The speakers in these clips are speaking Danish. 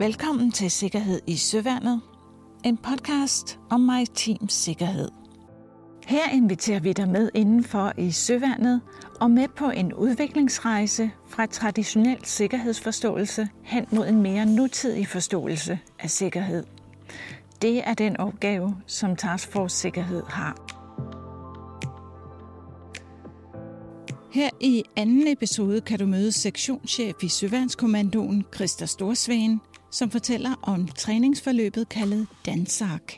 Velkommen til Sikkerhed i Søværnet, en podcast om maritim sikkerhed. Her inviterer vi dig med indenfor i Søværnet og med på en udviklingsrejse fra traditionel sikkerhedsforståelse hen mod en mere nutidig forståelse af sikkerhed. Det er den opgave, som Task Force Sikkerhed har. Her i anden episode kan du møde sektionschef i Søværnskommandoen, Christa Storsvagen, som fortæller om træningsforløbet kaldet Dansak.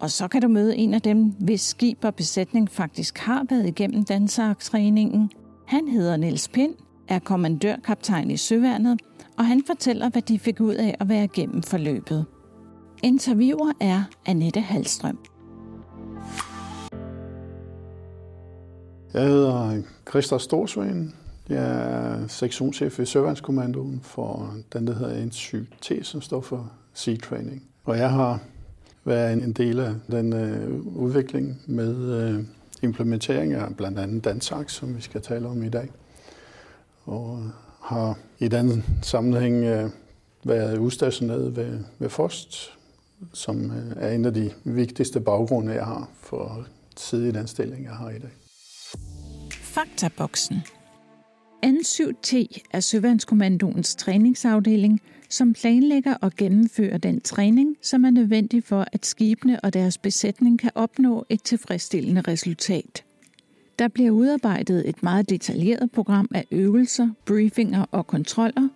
Og så kan du møde en af dem, hvis skib og besætning faktisk har været igennem Dansak-træningen. Han hedder Niels Pind, er kommandørkaptajn i Søværnet, og han fortæller, hvad de fik ud af at være igennem forløbet. Interviewer er Annette Halstrøm. Jeg hedder Christa Storsveen. Jeg er sektionschef i Søværnskommandoen for den, der hedder N7T, som står for Sea Training. Og jeg har været en del af den øh, udvikling med øh, implementering af blandt andet Dansax, som vi skal tale om i dag. Og har i den sammenhæng øh, været udstationeret ved, ved Forst, som øh, er en af de vigtigste baggrunde, jeg har for at sidde i den stilling, jeg har i dag. Faktaboksen. N7T er Søvandskommandoens træningsafdeling, som planlægger og gennemfører den træning, som er nødvendig for, at skibene og deres besætning kan opnå et tilfredsstillende resultat. Der bliver udarbejdet et meget detaljeret program af øvelser, briefinger og kontroller,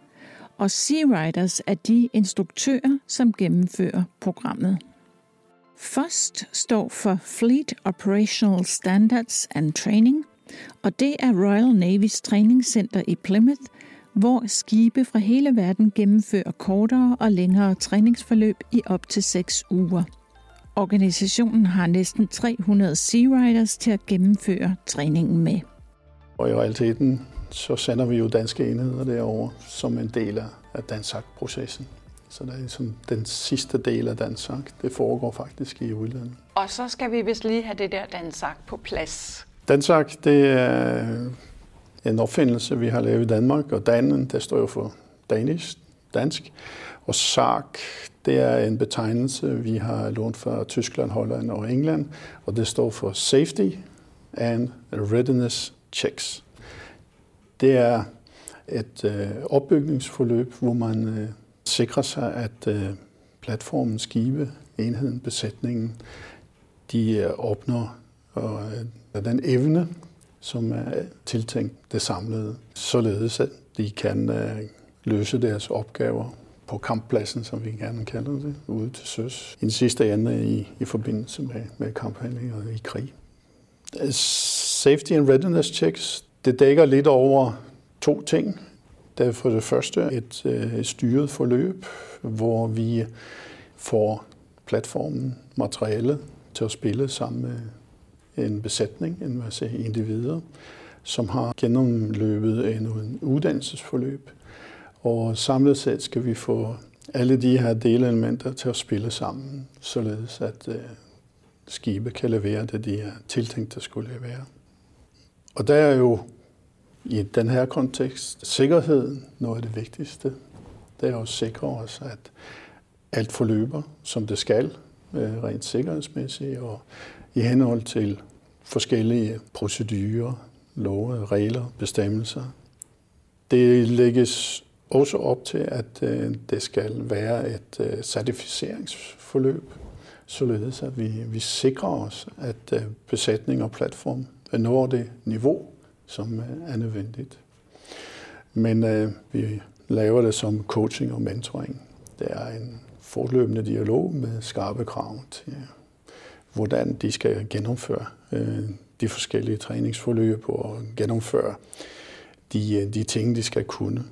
og Sea Riders er de instruktører, som gennemfører programmet. FOST står for Fleet Operational Standards and Training, og det er Royal Navys træningscenter i Plymouth, hvor skibe fra hele verden gennemfører kortere og længere træningsforløb i op til 6 uger. Organisationen har næsten 300 Sea Riders til at gennemføre træningen med. Og i realiteten så sender vi jo danske enheder derover som en del af Dansak-processen. Så det er ligesom den sidste del af Dansak. Det foregår faktisk i udlandet. Og så skal vi vist lige have det der Dansak på plads. Dansak, det er en opfindelse, vi har lavet i Danmark, og Danen, det står jo for Danish, dansk. Og sark, det er en betegnelse, vi har lånt fra Tyskland, Holland og England, og det står for Safety and Readiness Checks. Det er et øh, opbygningsforløb, hvor man øh, sikrer sig, at øh, platformen, skibe, enheden, besætningen, de øh, opnår og, øh, den evne, som er tiltænkt det samlede, således at de kan øh, løse deres opgaver på kamppladsen, som vi gerne kalder det, ude til søs. I den sidste ende i, i forbindelse med, med kamphandlinger i krig. Øh, safety and readiness checks, det dækker lidt over to ting. Det er for det første et, øh, et styret forløb, hvor vi får platformen, materialet til at spille sammen med en besætning, en masse individer, som har gennemløbet en uddannelsesforløb. Og samlet set skal vi få alle de her delelementer til at spille sammen, således at øh, skibe kan levere det, de er tiltænkt at skulle levere. Og der er jo i den her kontekst sikkerheden noget af det vigtigste. Det er at sikre os, at alt forløber, som det skal, øh, rent sikkerhedsmæssigt, og i henhold til forskellige procedurer, love, regler, bestemmelser. Det lægges også op til, at øh, det skal være et øh, certificeringsforløb, således at vi, vi sikrer os, at øh, besætning og platform når det niveau, som er nødvendigt. Men øh, vi laver det som coaching og mentoring. Det er en fortløbende dialog med skarpe krav til hvordan de skal gennemføre øh, de forskellige træningsforløb og gennemføre de, øh, de ting, de skal kunne.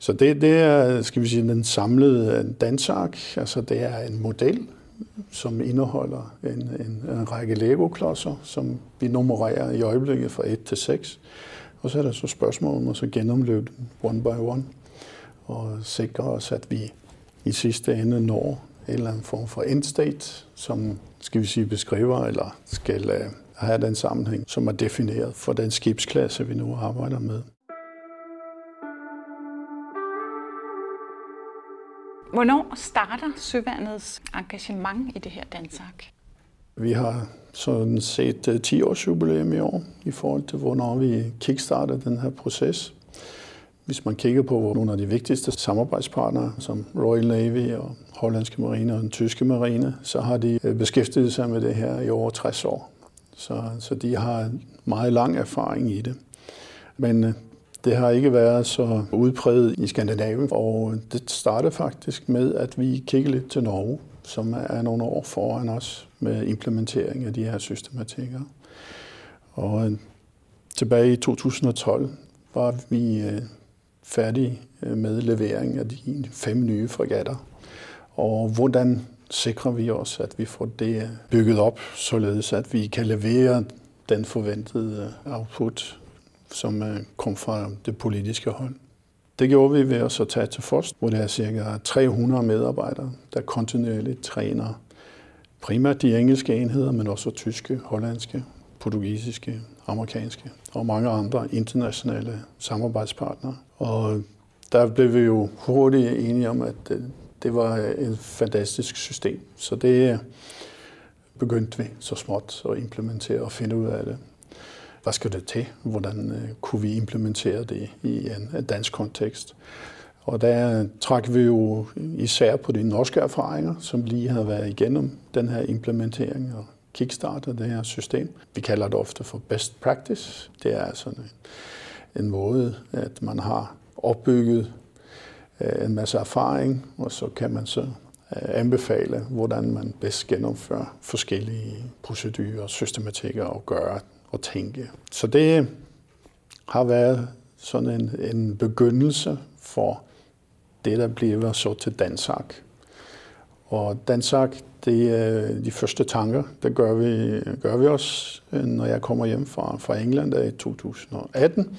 Så det, det er, skal vi sige, den samlede øh, dansark. Altså det er en model, som indeholder en, en, en række Lego-klodser, som vi nummererer i øjeblikket fra 1 til 6. Og så er der så spørgsmål om at så gennemløbe den one by one, og sikre os, at vi i sidste ende når en eller anden form for endstate, som skal vi sige beskriver eller skal uh, have den sammenhæng, som er defineret for den skibsklasse, vi nu arbejder med. Hvornår starter Søværnets engagement i det her Dansak? Vi har sådan set 10 øh, års jubilæum i år i forhold til, hvornår vi kickstarter den her proces. Hvis man kigger på nogle af de vigtigste samarbejdspartnere, som Royal Navy og hollandske marine og den tyske marine, så har de øh, beskæftiget sig med det her i over 60 år. Så, så de har meget lang erfaring i det. Men øh, det har ikke været så udpræget i Skandinavien, og det startede faktisk med, at vi kiggede lidt til Norge, som er nogle år foran os med implementering af de her systematikker. Og øh, tilbage i 2012 var vi færdige øh, med levering af de fem nye fregatter. Og hvordan sikrer vi os, at vi får det øh, bygget op, således at vi kan levere den forventede øh, output som kom fra det politiske hold. Det gjorde vi ved at så tage til Forst, hvor der er cirka 300 medarbejdere, der kontinuerligt træner primært de engelske enheder, men også tyske, hollandske, portugisiske, amerikanske og mange andre internationale samarbejdspartnere. Og der blev vi jo hurtigt enige om, at øh, det var øh, et fantastisk system. Så det øh, begyndte vi så småt at implementere og finde ud af det hvad skal det til? Hvordan kunne vi implementere det i en dansk kontekst? Og der trak vi jo især på de norske erfaringer, som lige havde været igennem den her implementering og kickstarter det her system. Vi kalder det ofte for best practice. Det er sådan en, en måde, at man har opbygget øh, en masse erfaring, og så kan man så øh, anbefale, hvordan man bedst gennemfører forskellige procedurer, systematikker og gøre og tænke. Så det har været sådan en, en begyndelse for det, der bliver så til Dansak. Og Dansak, det er de første tanker, det gør vi, gør vi os, øh, når jeg kommer hjem fra, fra England i 2018.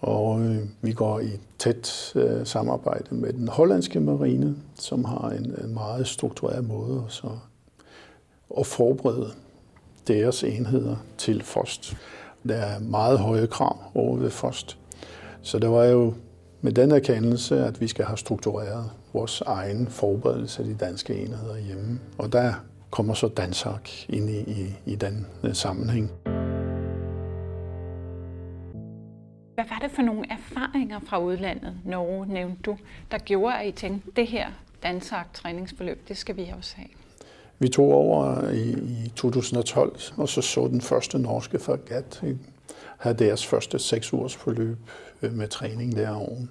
Og øh, vi går i tæt øh, samarbejde med den hollandske marine, som har en, en meget struktureret måde at, så, at forberede deres enheder til FOST. Der er meget høje krav over ved FOST. Så det var jo med den erkendelse, at vi skal have struktureret vores egen forberedelse af de danske enheder hjemme. Og der kommer så Dansak ind i, i, i den øh, sammenhæng. Hvad var det for nogle erfaringer fra udlandet, Norge nævnte du, der gjorde, at I tænkte, det her Dansak træningsforløb, det skal vi også have? Vi tog over i, i 2012, og så så den første norske fregat havde deres første seks ugers forløb øh, med træning derovre.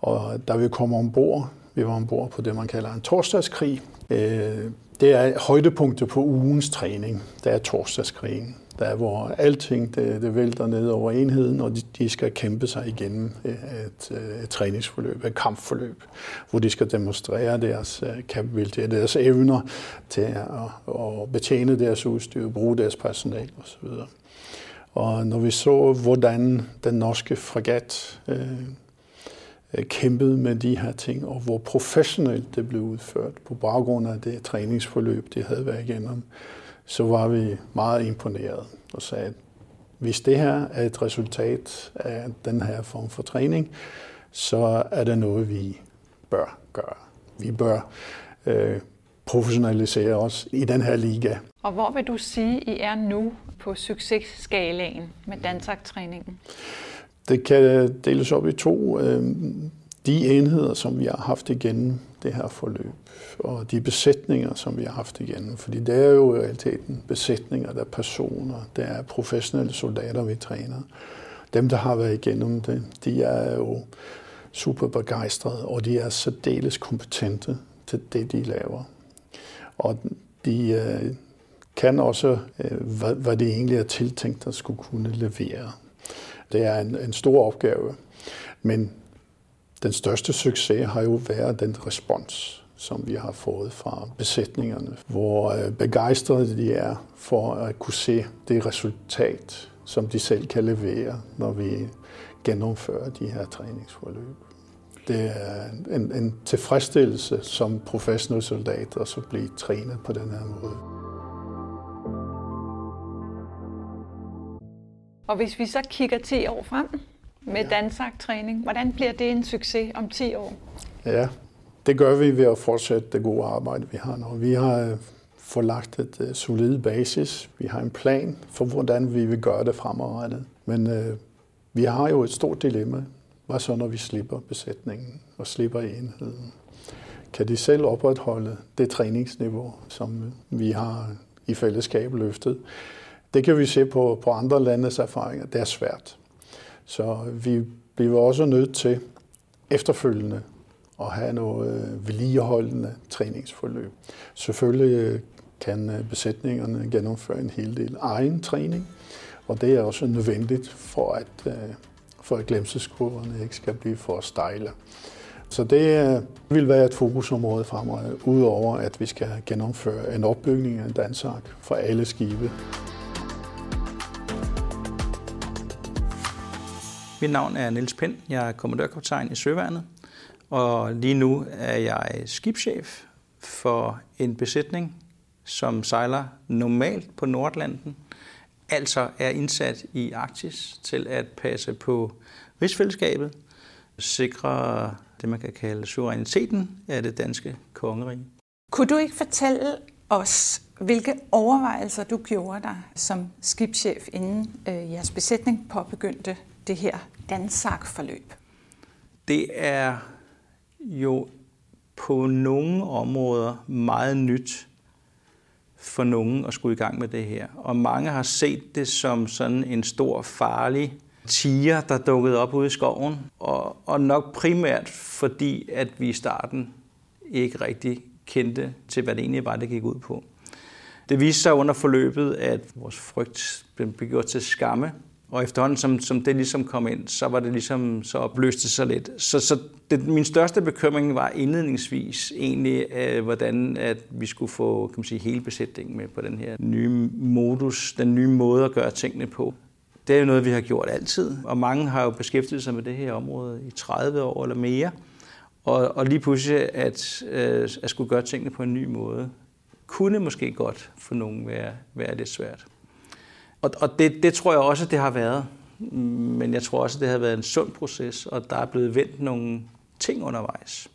Og da vi kom ombord, vi var ombord på det, man kalder en torsdagskrig. Øh, det er højdepunktet på ugens træning. der er torsdagskrigen der hvor alting det, det vælter ned over enheden, og de, de skal kæmpe sig igennem øh, et, et træningsforløb, et kampforløb, hvor de skal demonstrere deres kapabilitet, deres evner til at, at betjene deres udstyr, bruge deres personal osv. Og når vi så, hvordan den norske fregat øh, øh, kæmpede med de her ting, og hvor professionelt det blev udført på baggrund af det træningsforløb, de havde været igennem, så var vi meget imponeret og sagde, at hvis det her er et resultat af den her form for træning, så er det noget, vi bør gøre. Vi bør øh, professionalisere os i den her liga. Og hvor vil du sige, I er nu på successkalaen med dansaktræningen? Det kan deles op i to. Øh, de enheder, som vi har haft igennem det her forløb, og de besætninger, som vi har haft igennem, fordi det er jo i realiteten besætninger, der er personer, der er professionelle soldater, vi træner. Dem, der har været igennem det, de er jo super begejstrede, og de er særdeles kompetente til det, de laver. Og de øh, kan også, øh, hvad, hvad det egentlig er tiltænkt der skulle kunne levere. Det er en, en stor opgave, men den største succes har jo været den respons, som vi har fået fra besætningerne, hvor øh, begejstrede de er for at kunne se det resultat, som de selv kan levere, når vi gennemfører de her træningsforløb. Det er en, en tilfredsstillelse som professionel soldat at så blive trænet på den her måde. Og hvis vi så kigger 10 år frem, med ja. Dansak-træning. Hvordan bliver det en succes om 10 år? Ja, Det gør vi ved at fortsætte det gode arbejde, vi har nu. Vi har øh, forlagt et uh, solid basis. Vi har en plan for, hvordan vi vil gøre det fremadrettet. Men uh, vi har jo et stort dilemma. Hvad så, når vi slipper besætningen og slipper enheden? Kan de selv opretholde det træningsniveau, som vi har i fællesskab løftet? Det kan vi se på, på andre landes erfaringer. Det er svært. Så vi bliver også nødt til efterfølgende at have noget vedligeholdende træningsforløb. Selvfølgelig kan besætningerne gennemføre en hel del egen træning, og det er også nødvendigt for at, øh, for at glemselskurverne ikke skal blive for stejle. Så det øh, vil være et fokusområde fremover, udover at vi skal gennemføre en opbygning af en dansark for alle skibe. Mit navn er Niels Pind. Jeg er kommandørkaptajn i Søværnet, og lige nu er jeg skibschef for en besætning, som sejler normalt på Nordlanden, altså er indsat i Arktis til at passe på rigsfællesskabet, sikre det, man kan kalde suveræniteten af det danske kongerige. Kunne du ikke fortælle os, hvilke overvejelser du gjorde dig som skibschef, inden øh, jeres besætning påbegyndte det her Dansak-forløb? Det er jo på nogle områder meget nyt for nogen at skulle i gang med det her. Og mange har set det som sådan en stor, farlig tiger, der dukkede op ude i skoven. Og, og nok primært fordi, at vi i starten ikke rigtig kendte til, hvad det egentlig var, det gik ud på. Det viste sig under forløbet, at vores frygt blev gjort til skamme, og efterhånden, som, som det ligesom kom ind, så var det ligesom, så opløste sig lidt. Så, så det, min største bekymring var indledningsvis egentlig, øh, hvordan at vi skulle få kan man sige, hele besætningen med på den her nye modus, den nye måde at gøre tingene på. Det er jo noget, vi har gjort altid, og mange har jo beskæftiget sig med det her område i 30 år eller mere. Og, og lige pludselig at, øh, at skulle gøre tingene på en ny måde, kunne måske godt for nogen være, være lidt svært. Og, og det, det tror jeg også, det har været. Men jeg tror også, det har været en sund proces, og der er blevet vendt nogle ting undervejs.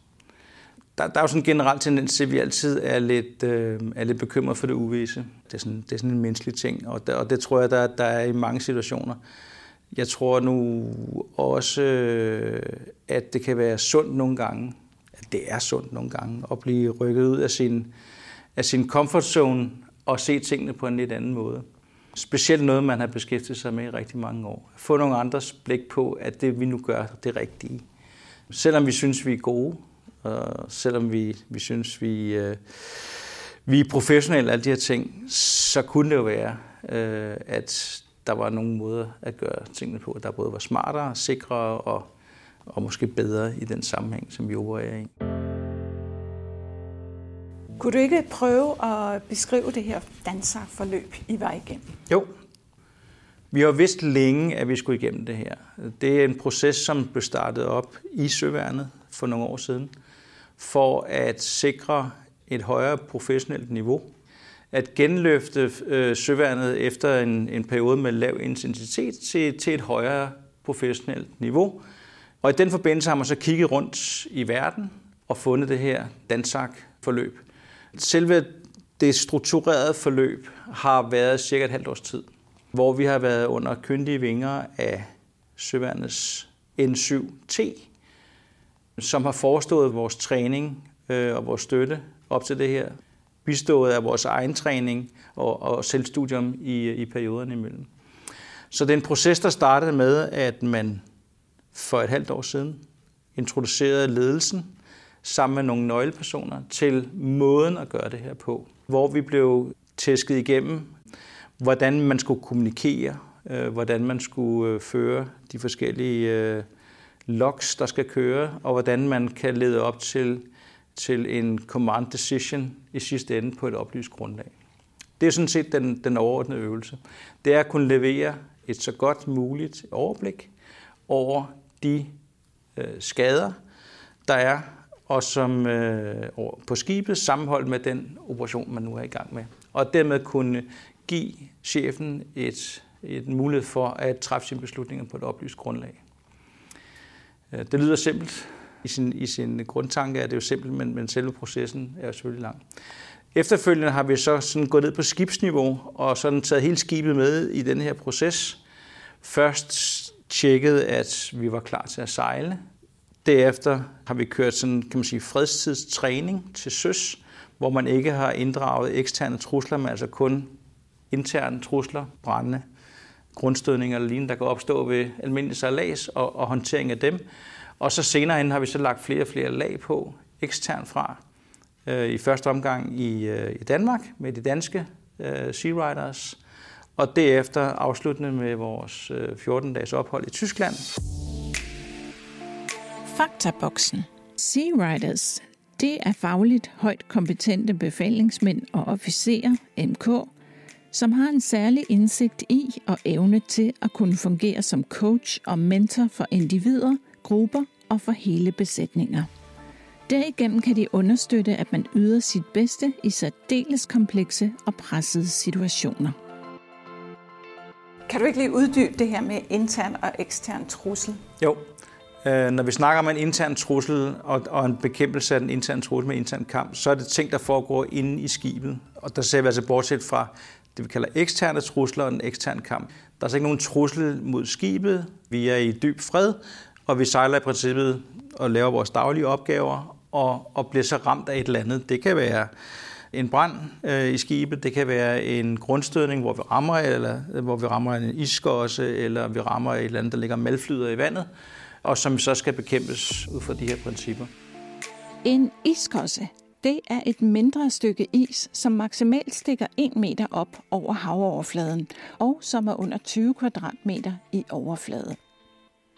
Der, der er jo sådan en generel tendens til, at vi altid er lidt, øh, er lidt bekymret for det uvise. Det er sådan, det er sådan en menneskelig ting, og, der, og det tror jeg, der, der er i mange situationer. Jeg tror nu også, øh, at det kan være sundt nogle gange, at det er sundt nogle gange, at blive rykket ud af sin, af sin comfort zone og se tingene på en lidt anden måde specielt noget, man har beskæftiget sig med i rigtig mange år. Få nogle andres blik på, at det vi nu gør, det rigtige. Selvom vi synes, vi er gode, og selvom vi, vi synes, vi, øh, vi er professionelle, alle de her ting, så kunne det jo være, øh, at der var nogle måder at gøre tingene på, der både var smartere, sikrere og, og måske bedre i den sammenhæng, som vi opererer i. Kunne du ikke prøve at beskrive det her danserforløb, I var igennem? Jo. Vi har vidst længe, at vi skulle igennem det her. Det er en proces, som blev startet op i Søværnet for nogle år siden, for at sikre et højere professionelt niveau. At genløfte øh, Søværnet efter en, en periode med lav intensitet til, til et højere professionelt niveau. Og i den forbindelse har man så kigget rundt i verden og fundet det her Dansak-forløb. Selve det strukturerede forløb har været cirka et halvt års tid, hvor vi har været under kyndige vinger af Søværnets N7T, som har forestået vores træning øh, og vores støtte op til det her, bistået af vores egen træning og, og selvstudium i, i perioderne imellem. Så det er en proces, der startede med, at man for et halvt år siden introducerede ledelsen sammen med nogle nøglepersoner til måden at gøre det her på. Hvor vi blev tæsket igennem, hvordan man skulle kommunikere, øh, hvordan man skulle øh, føre de forskellige øh, logs, der skal køre, og hvordan man kan lede op til, til en command decision i sidste ende på et oplyst grundlag. Det er sådan set den, den overordnede øvelse. Det er at kunne levere et så godt muligt overblik over de øh, skader, der er og som øh, på skibet sammenholdt med den operation, man nu er i gang med. Og dermed kunne give chefen et, et mulighed for at træffe sine beslutninger på et oplyst grundlag. Øh, det lyder simpelt, I sin, I sin grundtanke er det jo simpelt, men, men selve processen er jo selvfølgelig lang. Efterfølgende har vi så sådan gået ned på skibsniveau og sådan taget hele skibet med i den her proces. Først tjekket, at vi var klar til at sejle. Derefter har vi kørt sådan, kan man sige, fredstidstræning til søs, hvor man ikke har inddraget eksterne trusler, men altså kun interne trusler, brænde, grundstødninger eller lignende, der kan opstå ved almindelig sejlads og, og håndtering af dem. Og så senere hen har vi så lagt flere og flere lag på, ekstern fra. Øh, I første omgang i, øh, i Danmark med de danske øh, Sea Riders, og derefter afsluttende med vores øh, 14-dages ophold i Tyskland. Faktaboksen. Sea Riders, det er fagligt højt kompetente befalingsmænd og officerer, MK, som har en særlig indsigt i og evne til at kunne fungere som coach og mentor for individer, grupper og for hele besætninger. Derigennem kan de understøtte, at man yder sit bedste i særdeles komplekse og pressede situationer. Kan du ikke lige uddybe det her med intern og ekstern trussel? Jo. Øh, når vi snakker om en intern trussel og en bekæmpelse af den interne trussel med intern kamp, så er det ting, der foregår inde i skibet. Og der ser vi altså bortset fra det, vi kalder eksterne trusler og en ekstern kamp. Der er altså ikke nogen trussel mod skibet. Vi er i dyb fred, og vi sejler i princippet og laver vores daglige opgaver og, og bliver så ramt af et eller andet. Det kan være en brand øh, i skibet, det kan være en grundstødning, hvor vi rammer, eller hvor vi rammer en iskosse, eller vi rammer et eller andet, der ligger malflyder i vandet, og som så skal bekæmpes ud fra de her principper. En iskosse, det er et mindre stykke is, som maksimalt stikker 1 meter op over havoverfladen, og som er under 20 kvadratmeter i overflade.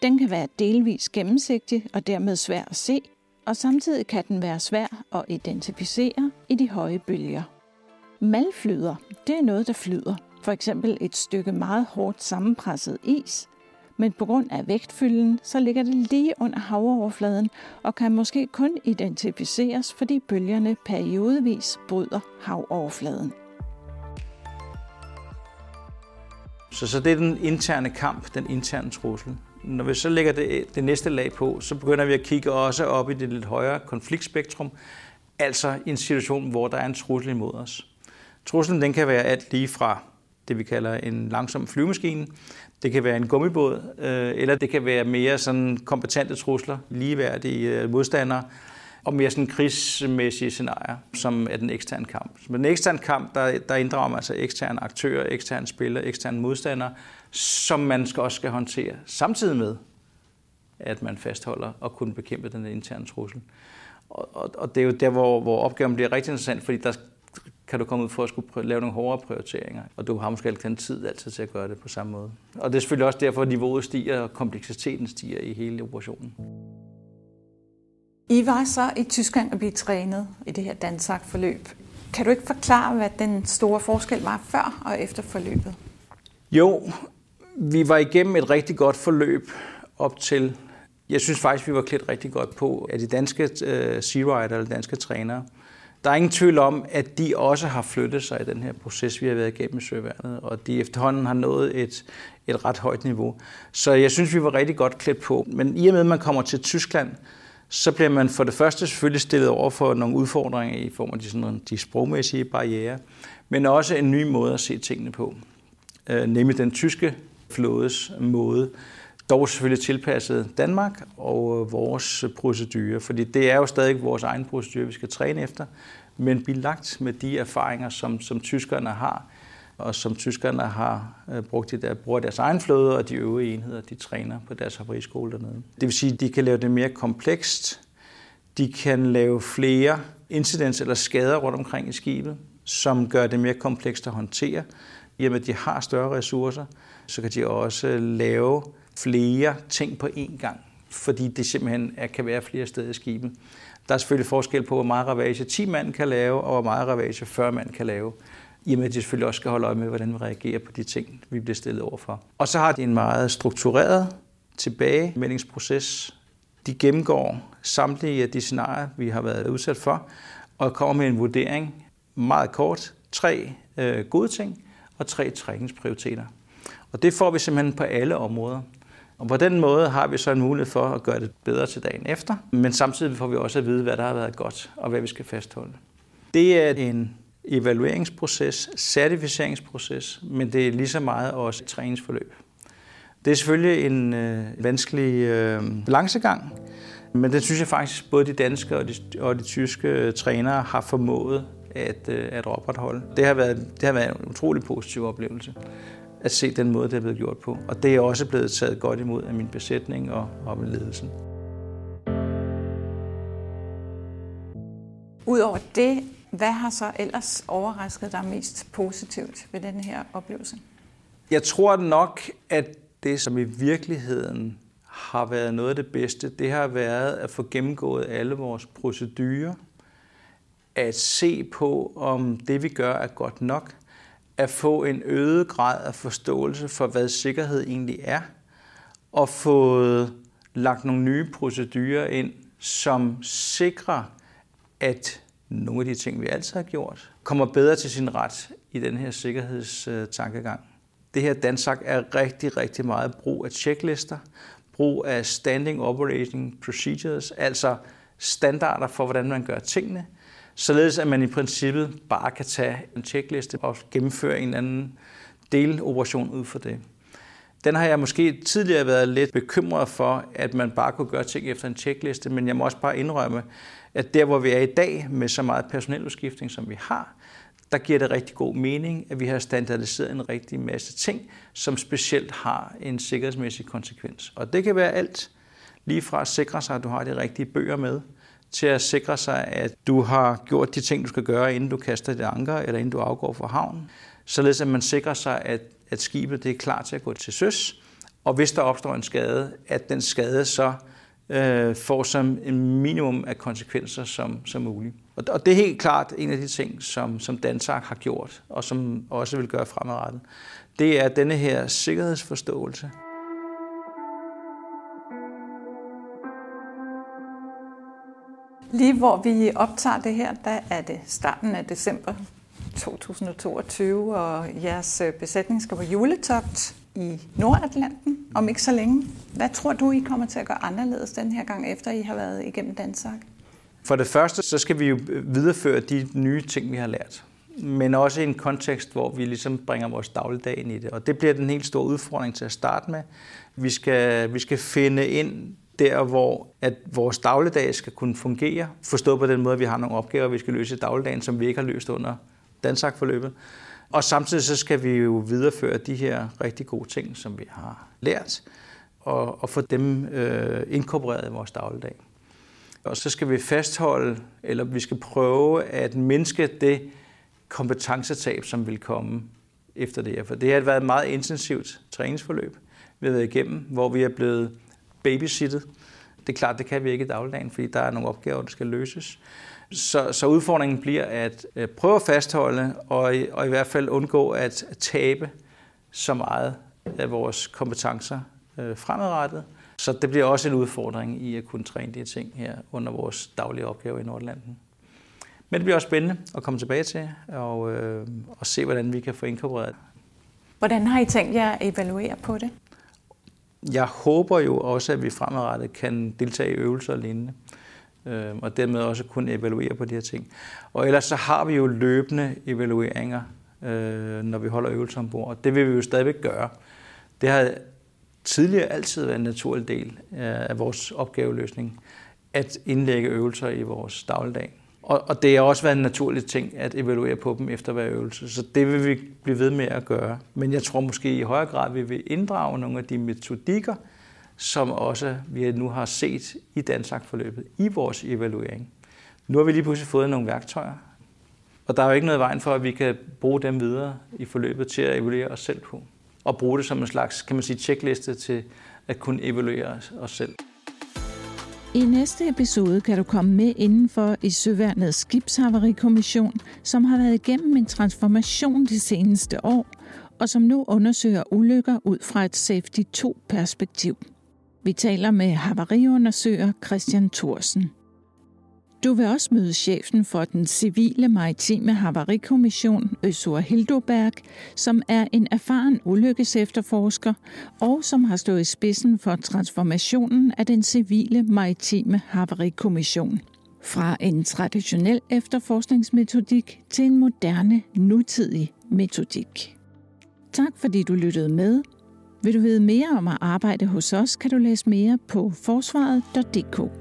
Den kan være delvis gennemsigtig og dermed svær at se, og samtidig kan den være svær at identificere i de høje bølger. Malflyder, det er noget, der flyder. For eksempel et stykke meget hårdt sammenpresset is, men på grund af vægtfylden, så ligger det lige under havoverfladen og kan måske kun identificeres, fordi bølgerne periodevis bryder havoverfladen. Så, så det er den interne kamp, den interne trussel. Når vi så lægger det, det næste lag på, så begynder vi at kigge også op i det lidt højere konfliktspektrum, altså en situation, hvor der er en trussel imod os. Truslen den kan være alt lige fra det, vi kalder en langsom flyvemaskine, det kan være en gummibåd, øh, eller det kan være mere sådan kompetente trusler, ligeværdige øh, modstandere, og mere sådan krigsmæssige scenarier, som er den eksterne kamp. Men den eksterne kamp, der, der inddrager man altså eksterne aktører, eksterne spillere, eksterne modstandere, som man skal også skal håndtere, samtidig med, at man fastholder og kunne bekæmpe den interne trussel. Og, og, og det er jo der, hvor, hvor opgaven bliver rigtig interessant, fordi der kan du komme ud for at skulle lave nogle hårdere prioriteringer, og du har måske ikke den tid altid til at gøre det på samme måde. Og det er selvfølgelig også derfor, at niveauet stiger, og kompleksiteten stiger i hele operationen. I var så i Tyskland og blive trænet i det her Dansak-forløb. Kan du ikke forklare, hvad den store forskel var før og efter forløbet? Jo, vi var igennem et rigtig godt forløb op til, jeg synes faktisk, vi var klædt rigtig godt på af de danske uh, Sea Rider, eller danske trænere. Der er ingen tvivl om, at de også har flyttet sig i den her proces, vi har været igennem i Søværnet, og de efterhånden har nået et, et ret højt niveau. Så jeg synes, vi var rigtig godt klædt på. Men i og med, at man kommer til Tyskland, så bliver man for det første selvfølgelig stillet over for nogle udfordringer i form af de, sådan, de sprogmæssige barriere, men også en ny måde at se tingene på, øh, nemlig den tyske flådes måde, dog selvfølgelig tilpasset Danmark og øh, vores øh, procedure, fordi det er jo stadig vores egen procedure, vi skal træne efter, men bilagt med de erfaringer, som, som tyskerne har, og som tyskerne har øh, brugt i der, bruger deres egen flåde, og de øvrige enheder, de træner på deres havariskole dernede. Det vil sige, at de kan lave det mere komplekst. De kan lave flere incidents eller skader rundt omkring i skibet, som gør det mere komplekst at håndtere. I og med, at de har større ressourcer, så kan de også lave flere ting på én gang, fordi det simpelthen er, kan være flere steder i skibet. Der er selvfølgelig forskel på, hvor meget ravage 10 mand kan lave, og hvor meget ravage 40 mand kan lave i og med, at de selvfølgelig også skal holde øje med, hvordan vi reagerer på de ting, vi bliver stillet overfor. Og så har de en meget struktureret tilbagemeldingsproces. De gennemgår samtlige af de scenarier, vi har været udsat for, og kommer med en vurdering meget kort. Tre øh, gode ting og tre træningsprioriteter. Og det får vi simpelthen på alle områder. Og på den måde har vi så en mulighed for at gøre det bedre til dagen efter, men samtidig får vi også at vide, hvad der har været godt og hvad vi skal fastholde. Det er en evalueringsproces, certificeringsproces, men det er lige så meget også et træningsforløb. Det er selvfølgelig en øh, vanskelig øh, balancegang, men det synes jeg faktisk, både de danske og de, og de tyske øh, trænere har formået at, øh, at opretholde. Det har, været, det har været en utrolig positiv oplevelse at se den måde, det er blevet gjort på. Og det er også blevet taget godt imod af min besætning og, og ledelsen. Udover det, hvad har så ellers overrasket dig mest positivt ved den her oplevelse? Jeg tror nok, at det, som i virkeligheden har været noget af det bedste, det har været at få gennemgået alle vores procedurer, at se på, om det vi gør er godt nok, at få en øget grad af forståelse for, hvad sikkerhed egentlig er, og få lagt nogle nye procedurer ind, som sikrer, at nogle af de ting, vi altid har gjort, kommer bedre til sin ret i den her sikkerhedstankegang. Det her Dansak er rigtig, rigtig meget brug af checklister, brug af standing operating procedures, altså standarder for, hvordan man gør tingene, således at man i princippet bare kan tage en checkliste og gennemføre en anden deloperation ud for det. Den har jeg måske tidligere været lidt bekymret for, at man bare kunne gøre ting efter en checkliste, men jeg må også bare indrømme, at der hvor vi er i dag med så meget personeludskiftning, som vi har, der giver det rigtig god mening, at vi har standardiseret en rigtig masse ting, som specielt har en sikkerhedsmæssig konsekvens. Og det kan være alt, lige fra at sikre sig, at du har de rigtige bøger med, til at sikre sig, at du har gjort de ting, du skal gøre, inden du kaster dit anker, eller inden du afgår fra havnen. Således at man sikrer sig, at, at skibet det er klar til at gå til søs, og hvis der opstår en skade, at den skade så øh, får som en minimum af konsekvenser som, som muligt. Og, og det er helt klart en af de ting, som, som Dansak har gjort, og som også vil gøre fremadrettet. Det er denne her sikkerhedsforståelse. Lige hvor vi optager det her, der er det starten af december 2022, og jeres øh, besætning skal på juletogt i Nordatlanten om ikke så længe. Hvad tror du, I kommer til at gøre anderledes den her gang, efter I har været igennem Danmark? For det første, så skal vi jo videreføre de nye ting, vi har lært. Men også i en kontekst, hvor vi ligesom bringer vores dagligdag ind i det. Og det bliver den helt store udfordring til at starte med. Vi skal, vi skal finde ind der, hvor at vores dagligdag skal kunne fungere. Forstået på den måde, at vi har nogle opgaver, vi skal løse i dagligdagen, som vi ikke har løst under Dansak-forløbet. Og samtidig så skal vi jo videreføre de her rigtig gode ting, som vi har lært, og, og få dem øh, inkorporeret i vores dagligdag. Og så skal vi fastholde, eller vi skal prøve at mindske det kompetencetab, som vil komme efter det her. For det har været et meget intensivt træningsforløb, vi har været igennem, hvor vi er blevet babysittet. Det er klart, det kan vi ikke i dagligdagen, fordi der er nogle opgaver, der skal løses. Så, så udfordringen bliver at øh, prøve at fastholde og, og i hvert fald undgå at tabe så meget af vores kompetencer øh, fremadrettet. Så det bliver også en udfordring i at kunne træne de ting her under vores daglige opgave i Nordlanden. Men det bliver også spændende at komme tilbage til og, øh, og se, hvordan vi kan få inkorporeret Hvordan har I tænkt jer at evaluere på det? Jeg håber jo også, at vi fremadrettet kan deltage i øvelser og lignende øh, og dermed også kunne evaluere på de her ting. Og ellers så har vi jo løbende evalueringer, øh, når vi holder øvelser ombord, og det vil vi jo stadigvæk gøre. Det har tidligere altid været en naturlig del øh, af vores opgaveløsning, at indlægge øvelser i vores dagligdag. Og, og det har også været en naturlig ting at evaluere på dem efter hver øvelse, så det vil vi blive ved med at gøre. Men jeg tror måske i højere grad, vi vil inddrage nogle af de metodikker, som også vi nu har set i Dansak-forløbet i vores evaluering. Nu har vi lige pludselig fået nogle værktøjer, og der er jo ikke noget vejen for, at vi kan bruge dem videre i forløbet til at evaluere os selv på. Og bruge det som en slags, kan man sige, checkliste til at kunne evaluere os selv. I næste episode kan du komme med indenfor i Søværnets Skibshavarikommission, som har været igennem en transformation de seneste år, og som nu undersøger ulykker ud fra et Safety 2-perspektiv. Vi taler med havariundersøger Christian Thorsen. Du vil også møde chefen for den civile maritime havarikommission, Øsur Hildoberg, som er en erfaren ulykkesefterforsker og som har stået i spidsen for transformationen af den civile maritime havarikommission. Fra en traditionel efterforskningsmetodik til en moderne, nutidig metodik. Tak fordi du lyttede med. Vil du vide mere om at arbejde hos os, kan du læse mere på forsvaret.dk.